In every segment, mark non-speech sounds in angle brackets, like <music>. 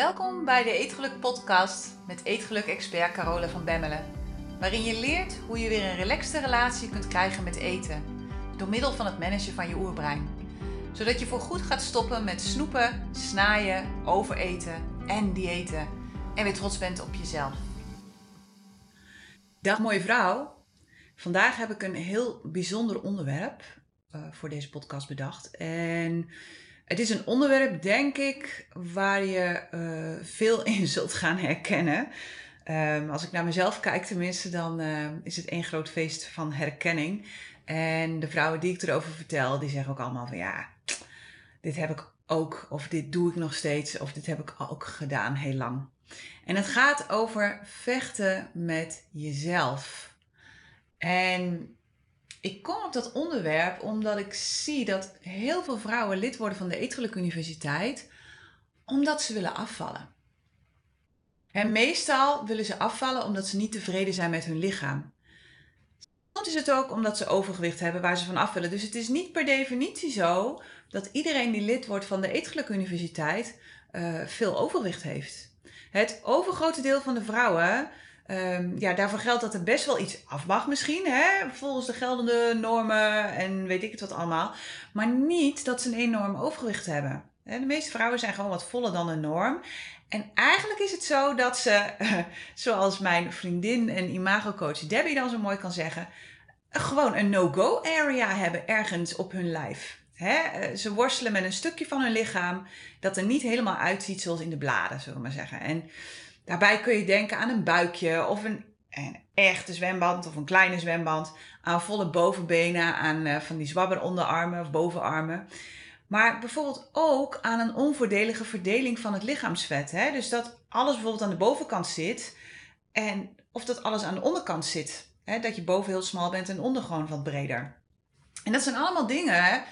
Welkom bij de Eetgeluk podcast met Eetgeluk-expert Carola van Bemmelen. Waarin je leert hoe je weer een relaxte relatie kunt krijgen met eten. Door middel van het managen van je oerbrein. Zodat je voor goed gaat stoppen met snoepen, snaaien, overeten en diëten. En weer trots bent op jezelf. Dag mooie vrouw. Vandaag heb ik een heel bijzonder onderwerp uh, voor deze podcast bedacht. En het is een onderwerp, denk ik, waar je uh, veel <laughs> in zult gaan herkennen. Um, als ik naar mezelf kijk, tenminste, dan uh, is het één groot feest van herkenning. En de vrouwen die ik erover vertel, die zeggen ook allemaal van ja, dit heb ik ook, of dit doe ik nog steeds, of dit heb ik ook gedaan heel lang. En het gaat over vechten met jezelf. En ik kom op dat onderwerp omdat ik zie dat heel veel vrouwen lid worden van de Eetgeluk Universiteit omdat ze willen afvallen. En meestal willen ze afvallen omdat ze niet tevreden zijn met hun lichaam. Soms is het ook omdat ze overgewicht hebben waar ze van af willen. Dus het is niet per definitie zo dat iedereen die lid wordt van de Eetgeluk Universiteit uh, veel overgewicht heeft. Het overgrote deel van de vrouwen Um, ja, daarvoor geldt dat er best wel iets af mag misschien, hè, volgens de geldende normen en weet ik het wat allemaal. Maar niet dat ze een enorm overgewicht hebben. De meeste vrouwen zijn gewoon wat voller dan de norm. En eigenlijk is het zo dat ze, <laughs> zoals mijn vriendin en imagocoach Debbie dan zo mooi kan zeggen, gewoon een no-go area hebben ergens op hun lijf. ze worstelen met een stukje van hun lichaam dat er niet helemaal uitziet zoals in de bladen, zullen we maar zeggen. En Daarbij kun je denken aan een buikje of een, een echte zwemband of een kleine zwemband. Aan volle bovenbenen, aan uh, van die zwabber onderarmen of bovenarmen. Maar bijvoorbeeld ook aan een onvoordelige verdeling van het lichaamsvet. Hè? Dus dat alles bijvoorbeeld aan de bovenkant zit. En of dat alles aan de onderkant zit. Hè? Dat je boven heel smal bent en onder gewoon wat breder. En dat zijn allemaal dingen.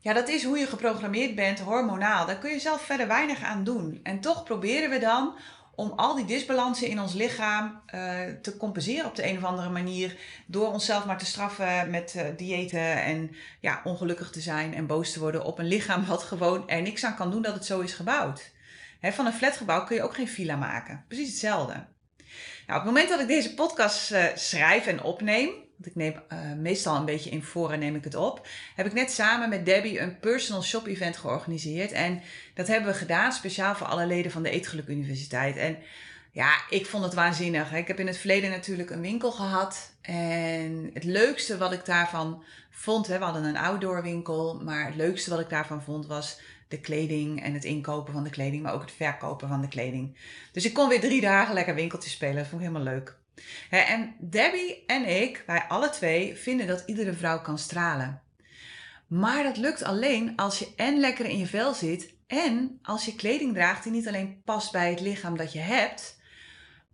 Ja, dat is hoe je geprogrammeerd bent, hormonaal. Daar kun je zelf verder weinig aan doen. En toch proberen we dan om al die disbalansen in ons lichaam uh, te compenseren op de een of andere manier. Door onszelf maar te straffen met uh, diëten en ja, ongelukkig te zijn en boos te worden op een lichaam wat gewoon er niks aan kan doen dat het zo is gebouwd. Van een flatgebouw kun je ook geen villa maken. Precies hetzelfde. Nou, op het moment dat ik deze podcast uh, schrijf en opneem, want ik neem uh, meestal een beetje in voren neem ik het op. Heb ik net samen met Debbie een personal shop event georganiseerd. En dat hebben we gedaan speciaal voor alle leden van de Eetgeluk Universiteit. En ja, ik vond het waanzinnig. Ik heb in het verleden natuurlijk een winkel gehad. En het leukste wat ik daarvan vond, we hadden een outdoor winkel. Maar het leukste wat ik daarvan vond was de kleding en het inkopen van de kleding. Maar ook het verkopen van de kleding. Dus ik kon weer drie dagen lekker winkeltje spelen. Dat vond ik helemaal leuk en Debbie en ik, wij alle twee, vinden dat iedere vrouw kan stralen. Maar dat lukt alleen als je en lekker in je vel zit en als je kleding draagt die niet alleen past bij het lichaam dat je hebt,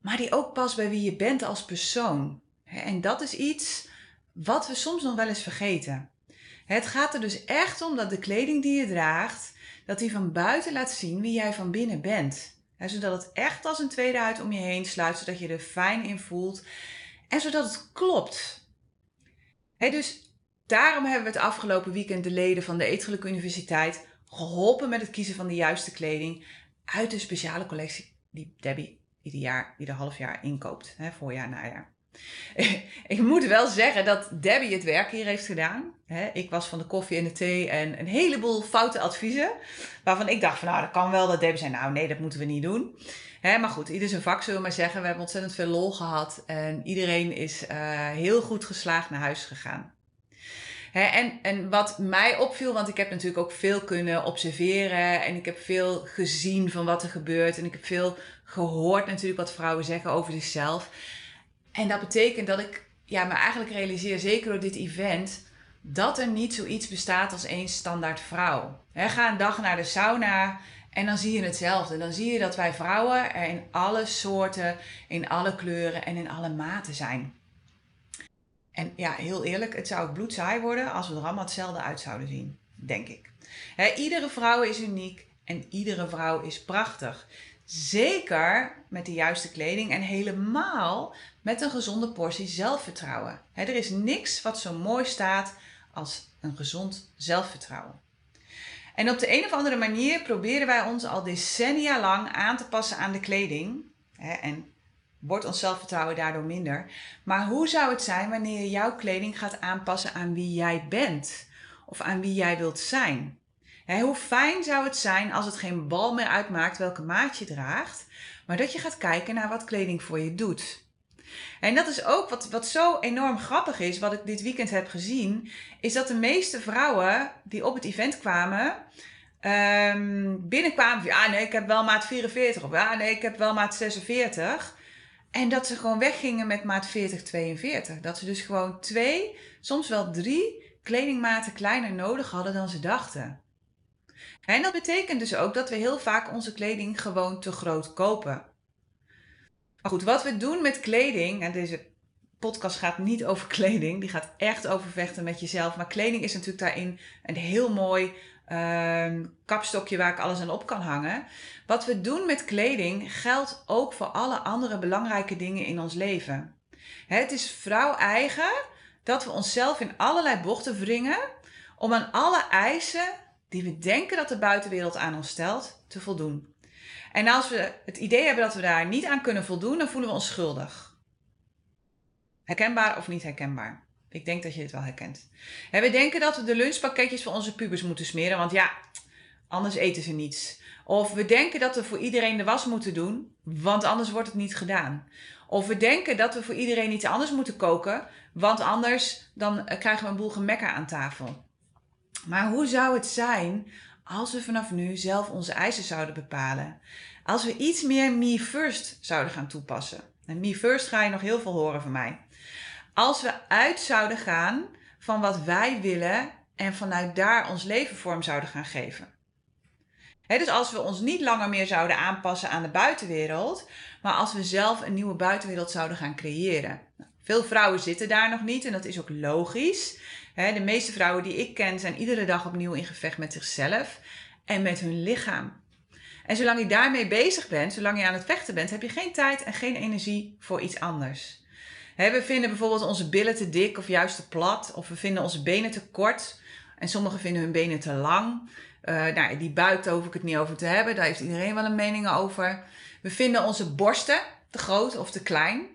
maar die ook past bij wie je bent als persoon. En dat is iets wat we soms nog wel eens vergeten. Het gaat er dus echt om dat de kleding die je draagt, dat die van buiten laat zien wie jij van binnen bent zodat het echt als een tweede huid om je heen sluit, zodat je er fijn in voelt en zodat het klopt. dus daarom hebben we het afgelopen weekend de leden van de Eetgeluk Universiteit geholpen met het kiezen van de juiste kleding uit de speciale collectie die Debbie ieder jaar, ieder half jaar inkoopt, hè, voorjaar, najaar. Ik moet wel zeggen dat Debbie het werk hier heeft gedaan. ik was van de koffie en de thee en een heleboel foute adviezen. Waarvan ik dacht van nou, dat kan wel. Dat Debbie zei nou nee, dat moeten we niet doen. maar goed, ieder zijn vak zullen we maar zeggen. We hebben ontzettend veel lol gehad. En iedereen is uh, heel goed geslaagd naar huis gegaan. en, en wat mij opviel, want ik heb natuurlijk ook veel kunnen observeren. En ik heb veel gezien van wat er gebeurt. En ik heb veel gehoord natuurlijk wat vrouwen zeggen over zichzelf. En dat betekent dat ik ja, me eigenlijk realiseer, zeker door dit event, dat er niet zoiets bestaat als één standaard vrouw. Ga een dag naar de sauna en dan zie je hetzelfde. Dan zie je dat wij vrouwen er in alle soorten, in alle kleuren en in alle maten zijn. En ja, heel eerlijk, het zou ook bloedsaai worden als we er allemaal hetzelfde uit zouden zien, denk ik. iedere vrouw is uniek en iedere vrouw is prachtig. Zeker met de juiste kleding en helemaal met een gezonde portie zelfvertrouwen. er is niks wat zo mooi staat als een gezond zelfvertrouwen. En op de een of andere manier proberen wij ons al decennia lang aan te passen aan de kleding. En wordt ons zelfvertrouwen daardoor minder. Maar hoe zou het zijn wanneer je jouw kleding gaat aanpassen aan wie jij bent? Of aan wie jij wilt zijn? Hoe fijn zou het zijn als het geen bal meer uitmaakt welke maat je draagt, maar dat je gaat kijken naar wat kleding voor je doet. En dat is ook wat, wat zo enorm grappig is, wat ik dit weekend heb gezien, is dat de meeste vrouwen die op het event kwamen, um, binnenkwamen van ja, nee, ik heb wel maat 44 of ja, nee, ik heb wel maat 46. En dat ze gewoon weggingen met maat 40, 42. Dat ze dus gewoon twee, soms wel drie kledingmaten kleiner nodig hadden dan ze dachten. En dat betekent dus ook dat we heel vaak onze kleding gewoon te groot kopen. Maar goed, wat we doen met kleding, en deze podcast gaat niet over kleding, die gaat echt over vechten met jezelf. Maar kleding is natuurlijk daarin een heel mooi uh, kapstokje waar ik alles aan op kan hangen. Wat we doen met kleding geldt ook voor alle andere belangrijke dingen in ons leven. Het is vrouw eigen dat we onszelf in allerlei bochten wringen om aan alle eisen die we denken dat de buitenwereld aan ons stelt, te voldoen. En als we het idee hebben dat we daar niet aan kunnen voldoen, dan voelen we ons schuldig. Herkenbaar of niet herkenbaar? Ik denk dat je het wel herkent. we denken dat we de lunchpakketjes voor onze pubers moeten smeren, want ja, anders eten ze niets. Of we denken dat we voor iedereen de was moeten doen, want anders wordt het niet gedaan. Of we denken dat we voor iedereen iets anders moeten koken, want anders dan eh, krijgen we een boel gemekker aan tafel. Maar hoe zou het zijn als we vanaf nu zelf onze eisen zouden bepalen? Als we iets meer me first zouden gaan toepassen. En me first ga je nog heel veel horen van mij. Als we uit zouden gaan van wat wij willen en vanuit daar ons leven vorm zouden gaan geven. dus als we ons niet langer meer zouden aanpassen aan de buitenwereld, maar als we zelf een nieuwe buitenwereld zouden gaan creëren. Veel vrouwen zitten daar nog niet en dat is ook logisch. de meeste vrouwen die ik ken zijn iedere dag opnieuw in gevecht met zichzelf en met hun lichaam. En zolang je daarmee bezig bent, zolang je aan het vechten bent, heb je geen tijd en geen energie voor iets anders. we vinden bijvoorbeeld onze billen te dik of juist te plat, of we vinden onze benen te kort en sommigen vinden hun benen te lang. Uh, nou, die buik, hoef ik het niet over te hebben, daar heeft iedereen wel een mening over. We vinden onze borsten te groot of te klein.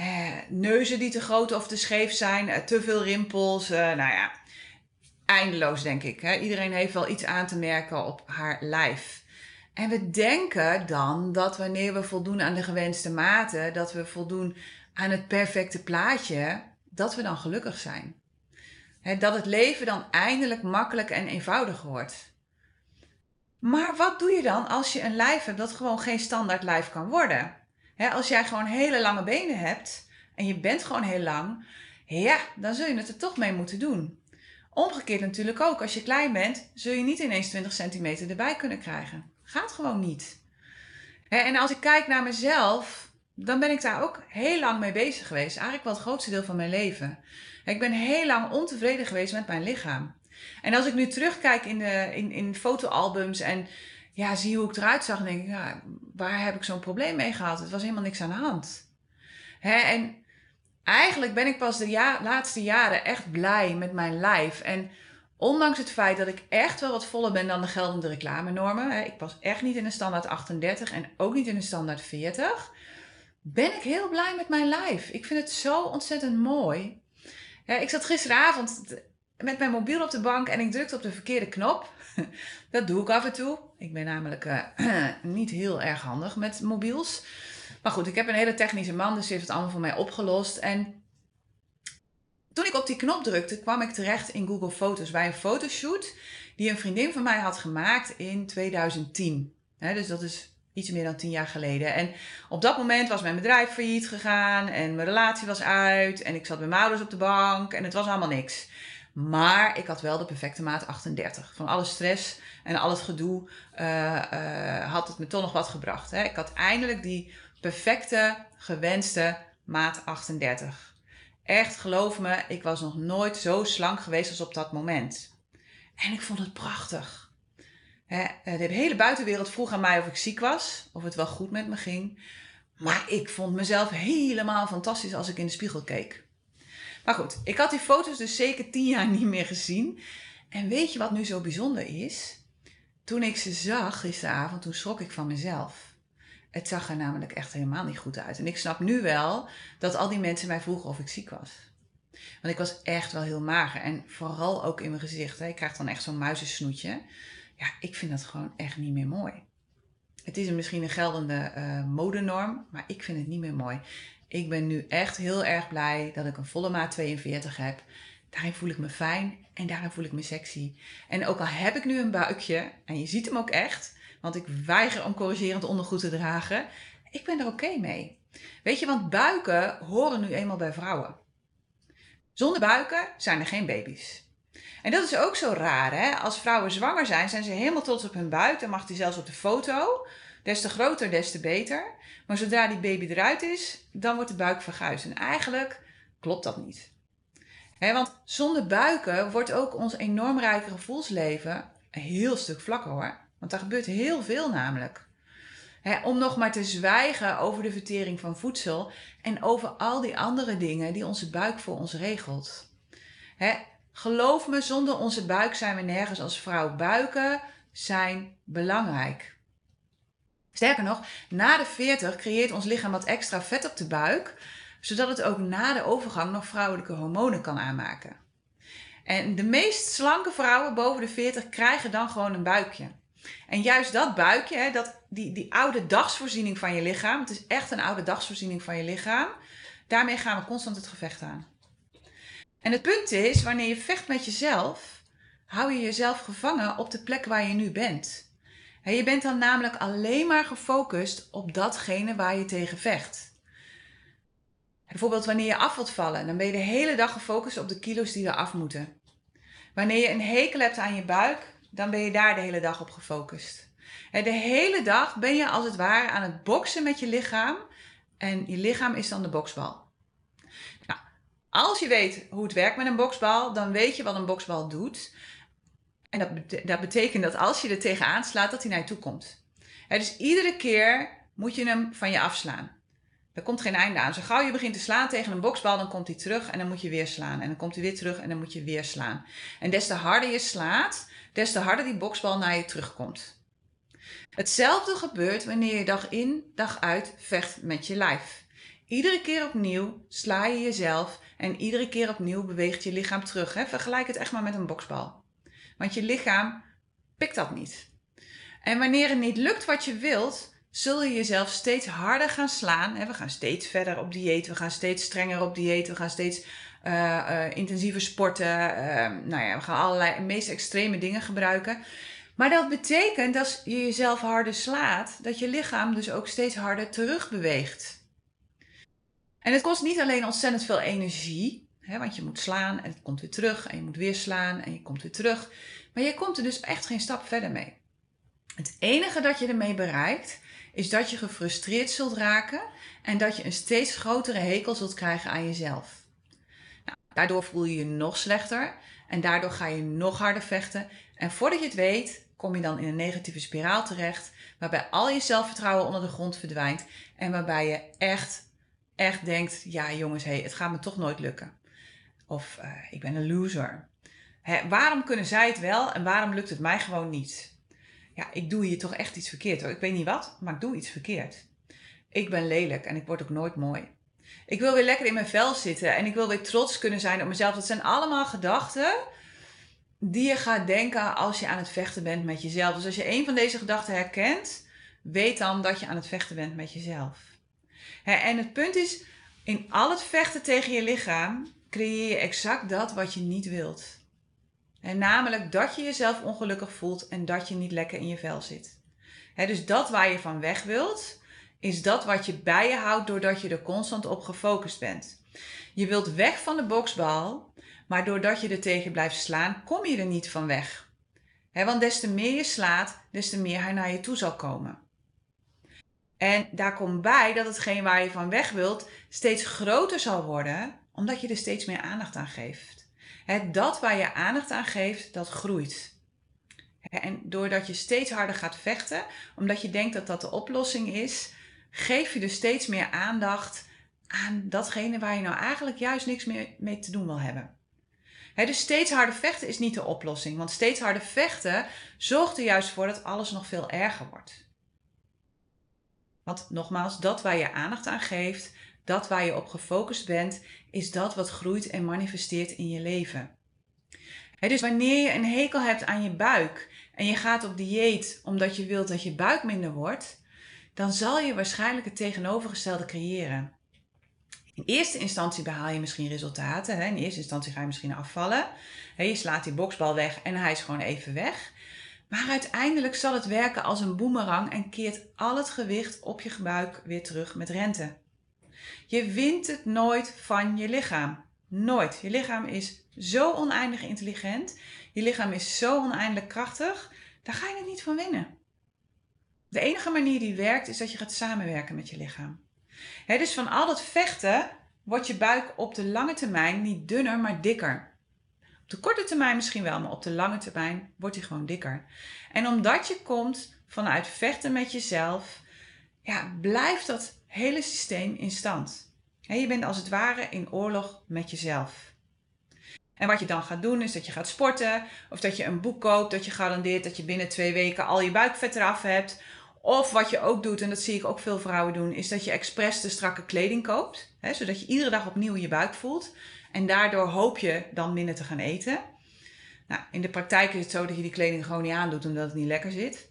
Uh, neuzen die te groot of te scheef zijn, uh, te veel rimpels. nou ja, eindeloos denk ik. Hè? Iedereen heeft wel iets aan te merken op haar lijf. En we denken dan dat wanneer we voldoen aan de gewenste maten, dat we voldoen aan het perfecte plaatje, dat we dan gelukkig zijn. dat het leven dan eindelijk makkelijk en eenvoudig wordt. Maar wat doe je dan als je een lijf hebt dat gewoon geen standaard lijf kan worden? Als jij gewoon hele lange benen hebt en je bent gewoon heel lang, ja, dan zul je het er toch mee moeten doen. Omgekeerd natuurlijk ook, als je klein bent, zul je niet ineens 20 centimeter erbij kunnen krijgen. Gaat gewoon niet. En als ik kijk naar mezelf, dan ben ik daar ook heel lang mee bezig geweest. Eigenlijk wel het grootste deel van mijn leven. Ik ben heel lang ontevreden geweest met mijn lichaam. En als ik nu terugkijk in, de, in, in fotoalbums en ja, zie hoe ik eruit zag, denk ik, ja, waar heb ik zo'n probleem mee gehad? Het was helemaal niks aan de hand. En eigenlijk ben ik pas de laatste jaren echt blij met mijn lijf. En Ondanks het feit dat ik echt wel wat voller ben dan de geldende reclamenormen. Hè, ik pas echt niet in de standaard 38 en ook niet in de standaard 40. Ben ik heel blij met mijn lijf. Ik vind het zo ontzettend mooi. ik zat gisteravond met mijn mobiel op de bank en ik drukte op de verkeerde knop. <laughs> Dat doe ik af en toe. Ik ben namelijk uh, <clears throat> niet heel erg handig met mobiels. Maar goed, ik heb een hele technische man, dus die heeft het allemaal voor mij opgelost. En toen ik op die knop drukte, kwam ik terecht in Google Foto's bij een fotoshoot die een vriendin van mij had gemaakt in 2010. dus dat is iets meer dan tien jaar geleden. En op dat moment was mijn bedrijf failliet gegaan en mijn relatie was uit en ik zat met mijn ouders op de bank en het was allemaal niks. Maar ik had wel de perfecte maat 38. Van alle stress en al het gedoe uh, uh, had het me toch nog wat gebracht. Hè. Ik had eindelijk die perfecte, gewenste maat 38. Echt, geloof me, ik was nog nooit zo slank geweest als op dat moment. En ik vond het prachtig. de hele buitenwereld vroeg aan mij of ik ziek was, of het wel goed met me ging. Maar ik vond mezelf helemaal fantastisch als ik in de spiegel keek. Maar goed, ik had die foto's dus zeker tien jaar niet meer gezien. En weet je wat nu zo bijzonder is? toen ik ze zag gisteravond, toen schrok ik van mezelf. Het zag er namelijk echt helemaal niet goed uit. En ik snap nu wel dat al die mensen mij vroegen of ik ziek was. Want ik was echt wel heel mager. En vooral ook in mijn gezicht. Hè. Ik krijg dan echt zo'n muizensnoetje. Ja, ik vind dat gewoon echt niet meer mooi. Het is misschien een geldende uh, modenorm, maar ik vind het niet meer mooi. Ik ben nu echt heel erg blij dat ik een volle maat 42 heb. Daarin voel ik me fijn en daarin voel ik me sexy. En ook al heb ik nu een buikje, en je ziet hem ook echt, want ik weiger om corrigerend ondergoed te dragen, ik ben er oké mee. Weet je, want buiken horen nu eenmaal bij vrouwen. Zonder buiken zijn er geen baby's. En dat is ook zo raar, hè? Als vrouwen zwanger zijn, zijn ze helemaal trots op hun buik. Dan mag die zelfs op de foto. Des te groter, des te beter. Maar zodra die baby eruit is, dan wordt de buik verguisd. En eigenlijk klopt dat niet. want zonder buiken wordt ook ons enorm rijke gevoelsleven een heel stuk vlakker hoor. Want daar gebeurt heel veel namelijk. om nog maar te zwijgen over de vertering van voedsel en over al die andere dingen die onze buik voor ons regelt. geloof me, zonder onze buik zijn we nergens als vrouw. Buiken zijn belangrijk. Sterker nog, na de 40 creëert ons lichaam wat extra vet op de buik, zodat het ook na de overgang nog vrouwelijke hormonen kan aanmaken. En de meest slanke vrouwen boven de 40 krijgen dan gewoon een buikje. En juist dat buikje, dat, die, die oude dagsvoorziening van je lichaam, het is echt een oude dagsvoorziening van je lichaam, daarmee gaan we constant het gevecht aan. En het punt is, wanneer je vecht met jezelf, hou je jezelf gevangen op de plek waar je nu bent je bent dan namelijk alleen maar gefocust op datgene waar je tegen vecht. Bijvoorbeeld wanneer je af wilt vallen, dan ben je de hele dag gefocust op de kilo's die er af moeten. Wanneer je een hekel hebt aan je buik, dan ben je daar de hele dag op gefocust. De hele dag ben je als het ware aan het boksen met je lichaam en je lichaam is dan de boksbal. Nou, als je weet hoe het werkt met een boksbal, dan weet je wat een boksbal doet. En dat, dat betekent dat als je er tegenaan slaat, dat hij naar je toe komt. dus iedere keer moet je hem van je afslaan. Er komt geen einde aan. Zo gauw je begint te slaan tegen een boksbal, dan komt hij terug en dan moet je weer slaan. En dan komt hij weer terug en dan moet je weer slaan. En des te harder je slaat, des te harder die boksbal naar je terugkomt. Hetzelfde gebeurt wanneer je dag in, dag uit vecht met je lijf. Iedere keer opnieuw sla je jezelf en iedere keer opnieuw beweegt je lichaam terug. Vergelijk het echt maar met een boksbal. Want je lichaam pikt dat niet. En wanneer het niet lukt wat je wilt, zul je jezelf steeds harder gaan slaan. We gaan steeds verder op dieet, we gaan steeds strenger op dieet, we gaan steeds uh, intensiever sporten. Uh, nou ja, we gaan allerlei meest extreme dingen gebruiken. Maar dat betekent dat als je jezelf harder slaat, dat je lichaam dus ook steeds harder terugbeweegt. En het kost niet alleen ontzettend veel energie, want je moet slaan en het komt weer terug en je moet weer slaan en je komt weer terug. Maar je komt er dus echt geen stap verder mee. Het enige dat je ermee bereikt is dat je gefrustreerd zult raken en dat je een steeds grotere hekel zult krijgen aan jezelf. Nou, daardoor voel je je nog slechter en daardoor ga je nog harder vechten. En voordat je het weet, kom je dan in een negatieve spiraal terecht, waarbij al je zelfvertrouwen onder de grond verdwijnt en waarbij je echt, echt denkt: ja jongens, hey, het gaat me toch nooit lukken. Of uh, ik ben een loser. Hè, waarom kunnen zij het wel en waarom lukt het mij gewoon niet? Ja, ik doe hier toch echt iets verkeerd hoor. Ik weet niet wat, maar ik doe iets verkeerd. Ik ben lelijk en ik word ook nooit mooi. Ik wil weer lekker in mijn vel zitten en ik wil weer trots kunnen zijn op mezelf. Dat zijn allemaal gedachten die je gaat denken als je aan het vechten bent met jezelf. Dus als je een van deze gedachten herkent, weet dan dat je aan het vechten bent met jezelf. En het punt is, in al het vechten tegen je lichaam creëer je exact dat wat je niet wilt. En namelijk dat je jezelf ongelukkig voelt en dat je niet lekker in je vel zit. dus dat waar je van weg wilt, is dat wat je bij je houdt doordat je er constant op gefocust bent. Je wilt weg van de boksbal, maar doordat je er tegen blijft slaan, kom je er niet van weg. want des te meer je slaat, des te meer hij naar je toe zal komen. En daar komt bij dat hetgeen waar je van weg wilt steeds groter zal worden omdat je er steeds meer aandacht aan geeft. dat waar je aandacht aan geeft, dat groeit. En doordat je steeds harder gaat vechten, omdat je denkt dat dat de oplossing is, geef je dus steeds meer aandacht aan datgene waar je nou eigenlijk juist niks meer mee te doen wil hebben. dus steeds harder vechten is niet de oplossing. Want steeds harder vechten zorgt er juist voor dat alles nog veel erger wordt. Want nogmaals, dat waar je aandacht aan geeft, dat waar je op gefocust bent, is dat wat groeit en manifesteert in je leven. dus wanneer je een hekel hebt aan je buik en je gaat op dieet omdat je wilt dat je buik minder wordt, dan zal je waarschijnlijk het tegenovergestelde creëren. In eerste instantie behaal je misschien resultaten. In eerste instantie ga je misschien afvallen. Je slaat die boksbal weg en hij is gewoon even weg. Maar uiteindelijk zal het werken als een boemerang en keert al het gewicht op je buik weer terug met rente. Je wint het nooit van je lichaam. Nooit. Je lichaam is zo oneindig intelligent. Je lichaam is zo oneindig krachtig. Daar ga je het niet van winnen. De enige manier die werkt is dat je gaat samenwerken met je lichaam. dus van al dat vechten wordt je buik op de lange termijn niet dunner, maar dikker. Op de korte termijn misschien wel, maar op de lange termijn wordt hij gewoon dikker. En omdat je komt vanuit vechten met jezelf, ja, blijft dat hele systeem in stand. je bent als het ware in oorlog met jezelf. En wat je dan gaat doen is dat je gaat sporten of dat je een boek koopt dat je garandeert dat je binnen twee weken al je buikvet eraf hebt. Of wat je ook doet, en dat zie ik ook veel vrouwen doen, is dat je expres de strakke kleding koopt. Hè, zodat je iedere dag opnieuw je buik voelt. En daardoor hoop je dan minder te gaan eten. Nou, in de praktijk is het zo dat je die kleding gewoon niet aandoet omdat het niet lekker zit.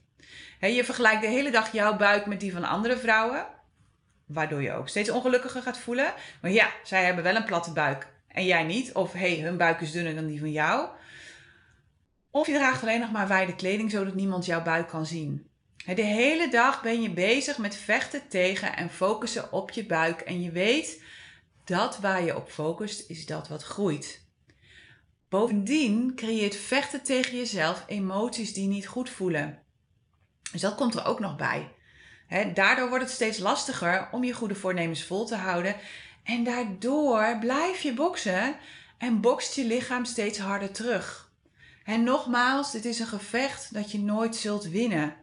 je vergelijkt de hele dag jouw buik met die van andere vrouwen. Waardoor je ook steeds ongelukkiger gaat voelen. Maar ja, zij hebben wel een platte buik en jij niet. Of hey, hun buik is dunner dan die van jou. Of je draagt alleen nog maar wijde kleding zodat niemand jouw buik kan zien. De hele dag ben je bezig met vechten tegen en focussen op je buik. En je weet dat waar je op focust is dat wat groeit. Bovendien creëert vechten tegen jezelf emoties die niet goed voelen. Dus dat komt er ook nog bij. Daardoor wordt het steeds lastiger om je goede voornemens vol te houden. En daardoor blijf je boksen en bokst je lichaam steeds harder terug. En nogmaals, dit is een gevecht dat je nooit zult winnen.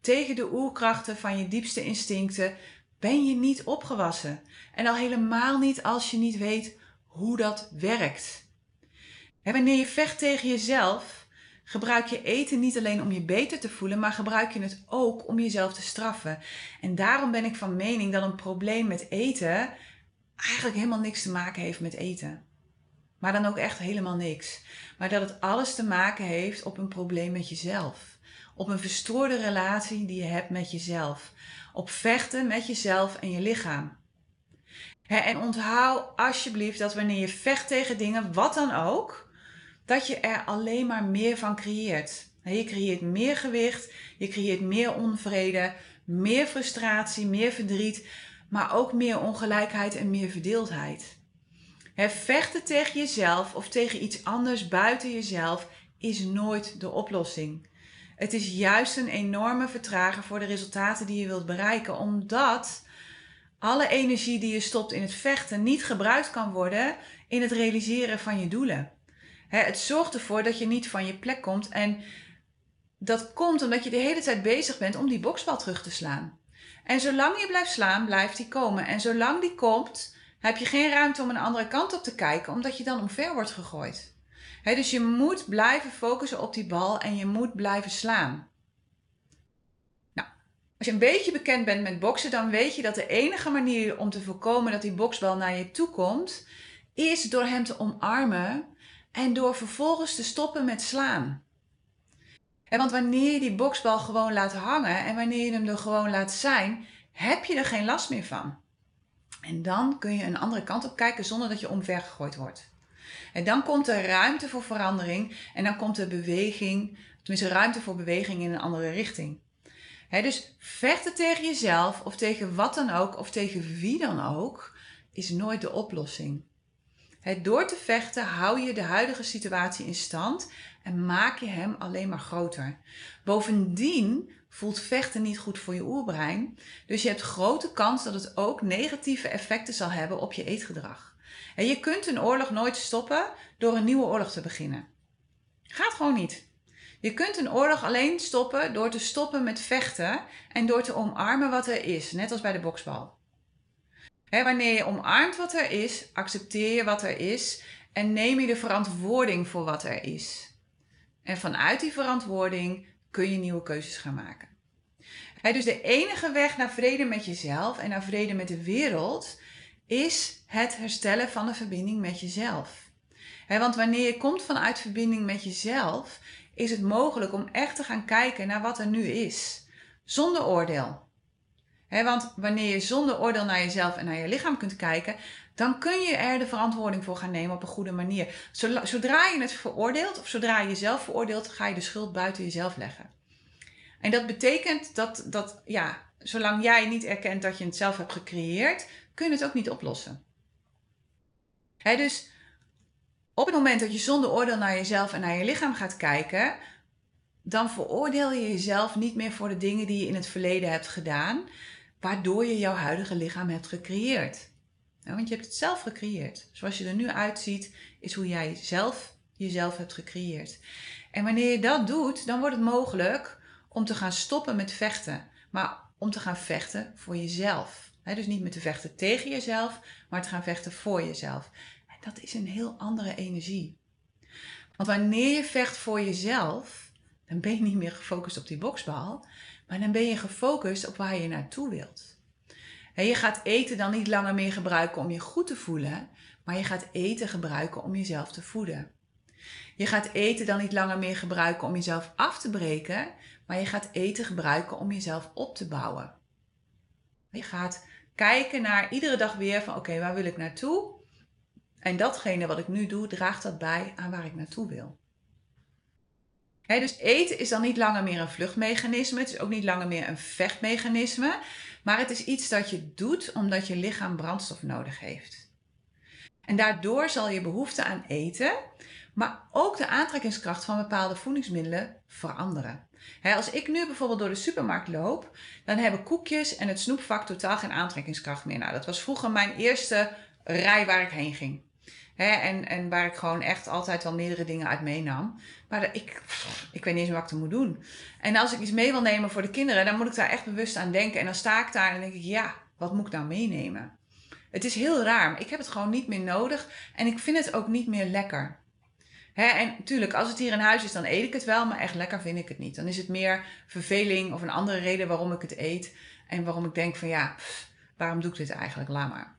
Tegen de oerkrachten van je diepste instincten ben je niet opgewassen. En al helemaal niet als je niet weet hoe dat werkt. En wanneer je vecht tegen jezelf, gebruik je eten niet alleen om je beter te voelen, maar gebruik je het ook om jezelf te straffen. En daarom ben ik van mening dat een probleem met eten eigenlijk helemaal niks te maken heeft met eten. Maar dan ook echt helemaal niks. Maar dat het alles te maken heeft op een probleem met jezelf. Op een verstoorde relatie die je hebt met jezelf. Op vechten met jezelf en je lichaam. en onthoud alsjeblieft dat wanneer je vecht tegen dingen, wat dan ook, dat je er alleen maar meer van creëert. Je creëert meer gewicht, je creëert meer onvrede, meer frustratie, meer verdriet, maar ook meer ongelijkheid en meer verdeeldheid. vechten tegen jezelf of tegen iets anders buiten jezelf is nooit de oplossing. Het is juist een enorme vertrager voor de resultaten die je wilt bereiken, omdat alle energie die je stopt in het vechten niet gebruikt kan worden in het realiseren van je doelen. Het zorgt ervoor dat je niet van je plek komt en dat komt omdat je de hele tijd bezig bent om die boksbal terug te slaan. En zolang je blijft slaan, blijft die komen. En zolang die komt, heb je geen ruimte om een andere kant op te kijken, omdat je dan omver wordt gegooid. dus je moet blijven focussen op die bal en je moet blijven slaan. Nou, als je een beetje bekend bent met boksen, dan weet je dat de enige manier om te voorkomen dat die boksbal naar je toe komt, is door hem te omarmen en door vervolgens te stoppen met slaan. En want wanneer je die boksbal gewoon laat hangen en wanneer je hem er gewoon laat zijn, heb je er geen last meer van. En dan kun je een andere kant op kijken zonder dat je omvergegooid wordt. En dan komt er ruimte voor verandering en dan komt er beweging, tenminste ruimte voor beweging in een andere richting. dus vechten tegen jezelf of tegen wat dan ook of tegen wie dan ook is nooit de oplossing. Door te vechten hou je de huidige situatie in stand en maak je hem alleen maar groter. Bovendien voelt vechten niet goed voor je oerbrein, dus je hebt grote kans dat het ook negatieve effecten zal hebben op je eetgedrag. En je kunt een oorlog nooit stoppen door een nieuwe oorlog te beginnen. Gaat gewoon niet. Je kunt een oorlog alleen stoppen door te stoppen met vechten en door te omarmen wat er is, net als bij de boksbal. Wanneer je omarmt wat er is, accepteer je wat er is en neem je de verantwoording voor wat er is. En vanuit die verantwoording kun je nieuwe keuzes gaan maken. dus de enige weg naar vrede met jezelf en naar vrede met de wereld is het herstellen van de verbinding met jezelf. want wanneer je komt vanuit verbinding met jezelf, is het mogelijk om echt te gaan kijken naar wat er nu is, zonder oordeel. Want wanneer je zonder oordeel naar jezelf en naar je lichaam kunt kijken, dan kun je er de verantwoording voor gaan nemen op een goede manier. Zodra je het veroordeelt of zodra je jezelf veroordeelt, ga je de schuld buiten jezelf leggen. En dat betekent dat, dat ja, zolang jij niet erkent dat je het zelf hebt gecreëerd, kun je het ook niet oplossen. dus op het moment dat je zonder oordeel naar jezelf en naar je lichaam gaat kijken, dan veroordeel je jezelf niet meer voor de dingen die je in het verleden hebt gedaan, waardoor je jouw huidige lichaam hebt gecreëerd. want je hebt het zelf gecreëerd. Zoals je er nu uitziet, is hoe jij zelf jezelf hebt gecreëerd. En wanneer je dat doet, dan wordt het mogelijk om te gaan stoppen met vechten, maar om te gaan vechten voor jezelf. dus niet met te vechten tegen jezelf, maar te gaan vechten voor jezelf. En dat is een heel andere energie. Want wanneer je vecht voor jezelf, dan ben je niet meer gefocust op die boksbal, maar dan ben je gefocust op waar je naartoe wilt. En je gaat eten dan niet langer meer gebruiken om je goed te voelen, maar je gaat eten gebruiken om jezelf te voeden. Je gaat eten dan niet langer meer gebruiken om jezelf af te breken, maar je gaat eten gebruiken om jezelf op te bouwen. Je gaat kijken naar iedere dag weer van oké, waar wil ik naartoe? En datgene wat ik nu doe, draagt dat bij aan waar ik naartoe wil. Dus eten is dan niet langer meer een vluchtmechanisme. Het is ook niet langer meer een vechtmechanisme. Maar het is iets dat je doet omdat je lichaam brandstof nodig heeft. En daardoor zal je behoefte aan eten, maar ook de aantrekkingskracht van bepaalde voedingsmiddelen veranderen. als ik nu bijvoorbeeld door de supermarkt loop, dan hebben koekjes en het snoepvak totaal geen aantrekkingskracht meer. Nou, dat was vroeger mijn eerste rij waar ik heen ging. En, en waar ik gewoon echt altijd wel meerdere dingen uit meenam. Maar ik, ik weet niet eens wat ik er moet doen. En als ik iets mee wil nemen voor de kinderen, dan moet ik daar echt bewust aan denken. En dan sta ik daar en denk ik, ja, wat moet ik nou meenemen? Het is heel raar, ik heb het gewoon niet meer nodig. En ik vind het ook niet meer lekker. Hè, en natuurlijk, als het hier in huis is, dan eet ik het wel, maar echt lekker vind ik het niet. Dan is het meer verveling of een andere reden waarom ik het eet. En waarom ik denk van ja, waarom doe ik dit eigenlijk? Laat maar.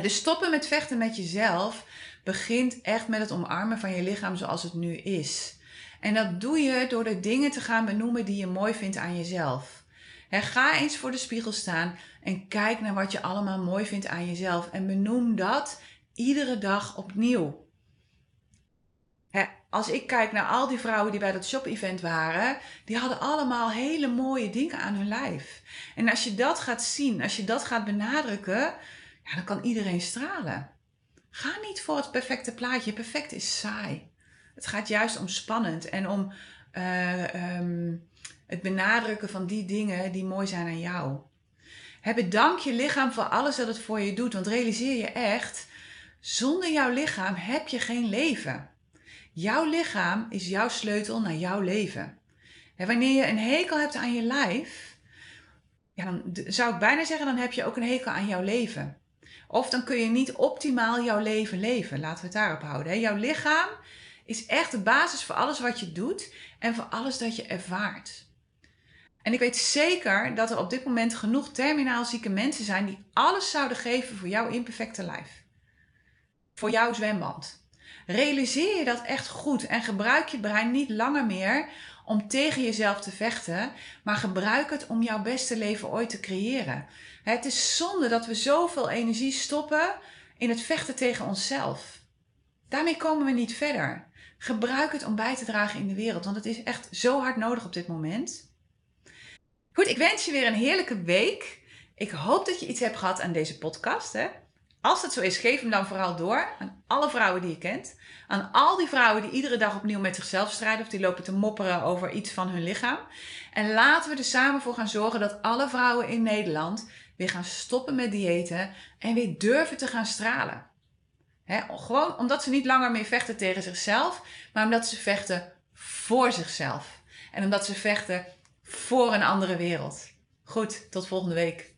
Dus stoppen met vechten met jezelf begint echt met het omarmen van je lichaam zoals het nu is. En dat doe je door de dingen te gaan benoemen die je mooi vindt aan jezelf. ga eens voor de spiegel staan en kijk naar wat je allemaal mooi vindt aan jezelf. En benoem dat iedere dag opnieuw als ik kijk naar al die vrouwen die bij dat shop-event waren, die hadden allemaal hele mooie dingen aan hun lijf. En als je dat gaat zien, als je dat gaat benadrukken, dan kan iedereen stralen. Ga niet voor het perfecte plaatje. Perfect is saai. Het gaat juist om spannend en om uh, um, het benadrukken van die dingen die mooi zijn aan jou. He, bedank je lichaam voor alles dat het voor je doet. Want realiseer je echt, zonder jouw lichaam heb je geen leven. Jouw lichaam is jouw sleutel naar jouw leven. En wanneer je een hekel hebt aan je lijf, ja, dan zou ik bijna zeggen, dan heb je ook een hekel aan jouw leven. Of dan kun je niet optimaal jouw leven leven. Laten we het daarop houden. Hè? Jouw lichaam is echt de basis voor alles wat je doet en voor alles dat je ervaart. En ik weet zeker dat er op dit moment genoeg terminaal zieke mensen zijn die alles zouden geven voor jouw imperfecte lijf. Voor jouw zwembad. Realiseer je dat echt goed en gebruik je brein niet langer meer om tegen jezelf te vechten, maar gebruik het om jouw beste leven ooit te creëren. Het is zonde dat we zoveel energie stoppen in het vechten tegen onszelf. Daarmee komen we niet verder. Gebruik het om bij te dragen in de wereld, want het is echt zo hard nodig op dit moment. Goed, ik wens je weer een heerlijke week. Ik hoop dat je iets hebt gehad aan deze podcast. Hè? Als het zo is, geef hem dan vooral door aan alle vrouwen die je kent. Aan al die vrouwen die iedere dag opnieuw met zichzelf strijden of die lopen te mopperen over iets van hun lichaam. En laten we er samen voor gaan zorgen dat alle vrouwen in Nederland weer gaan stoppen met diëten en weer durven te gaan stralen. gewoon omdat ze niet langer meer vechten tegen zichzelf, maar omdat ze vechten voor zichzelf. En omdat ze vechten voor een andere wereld. Goed, tot volgende week.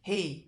Hey,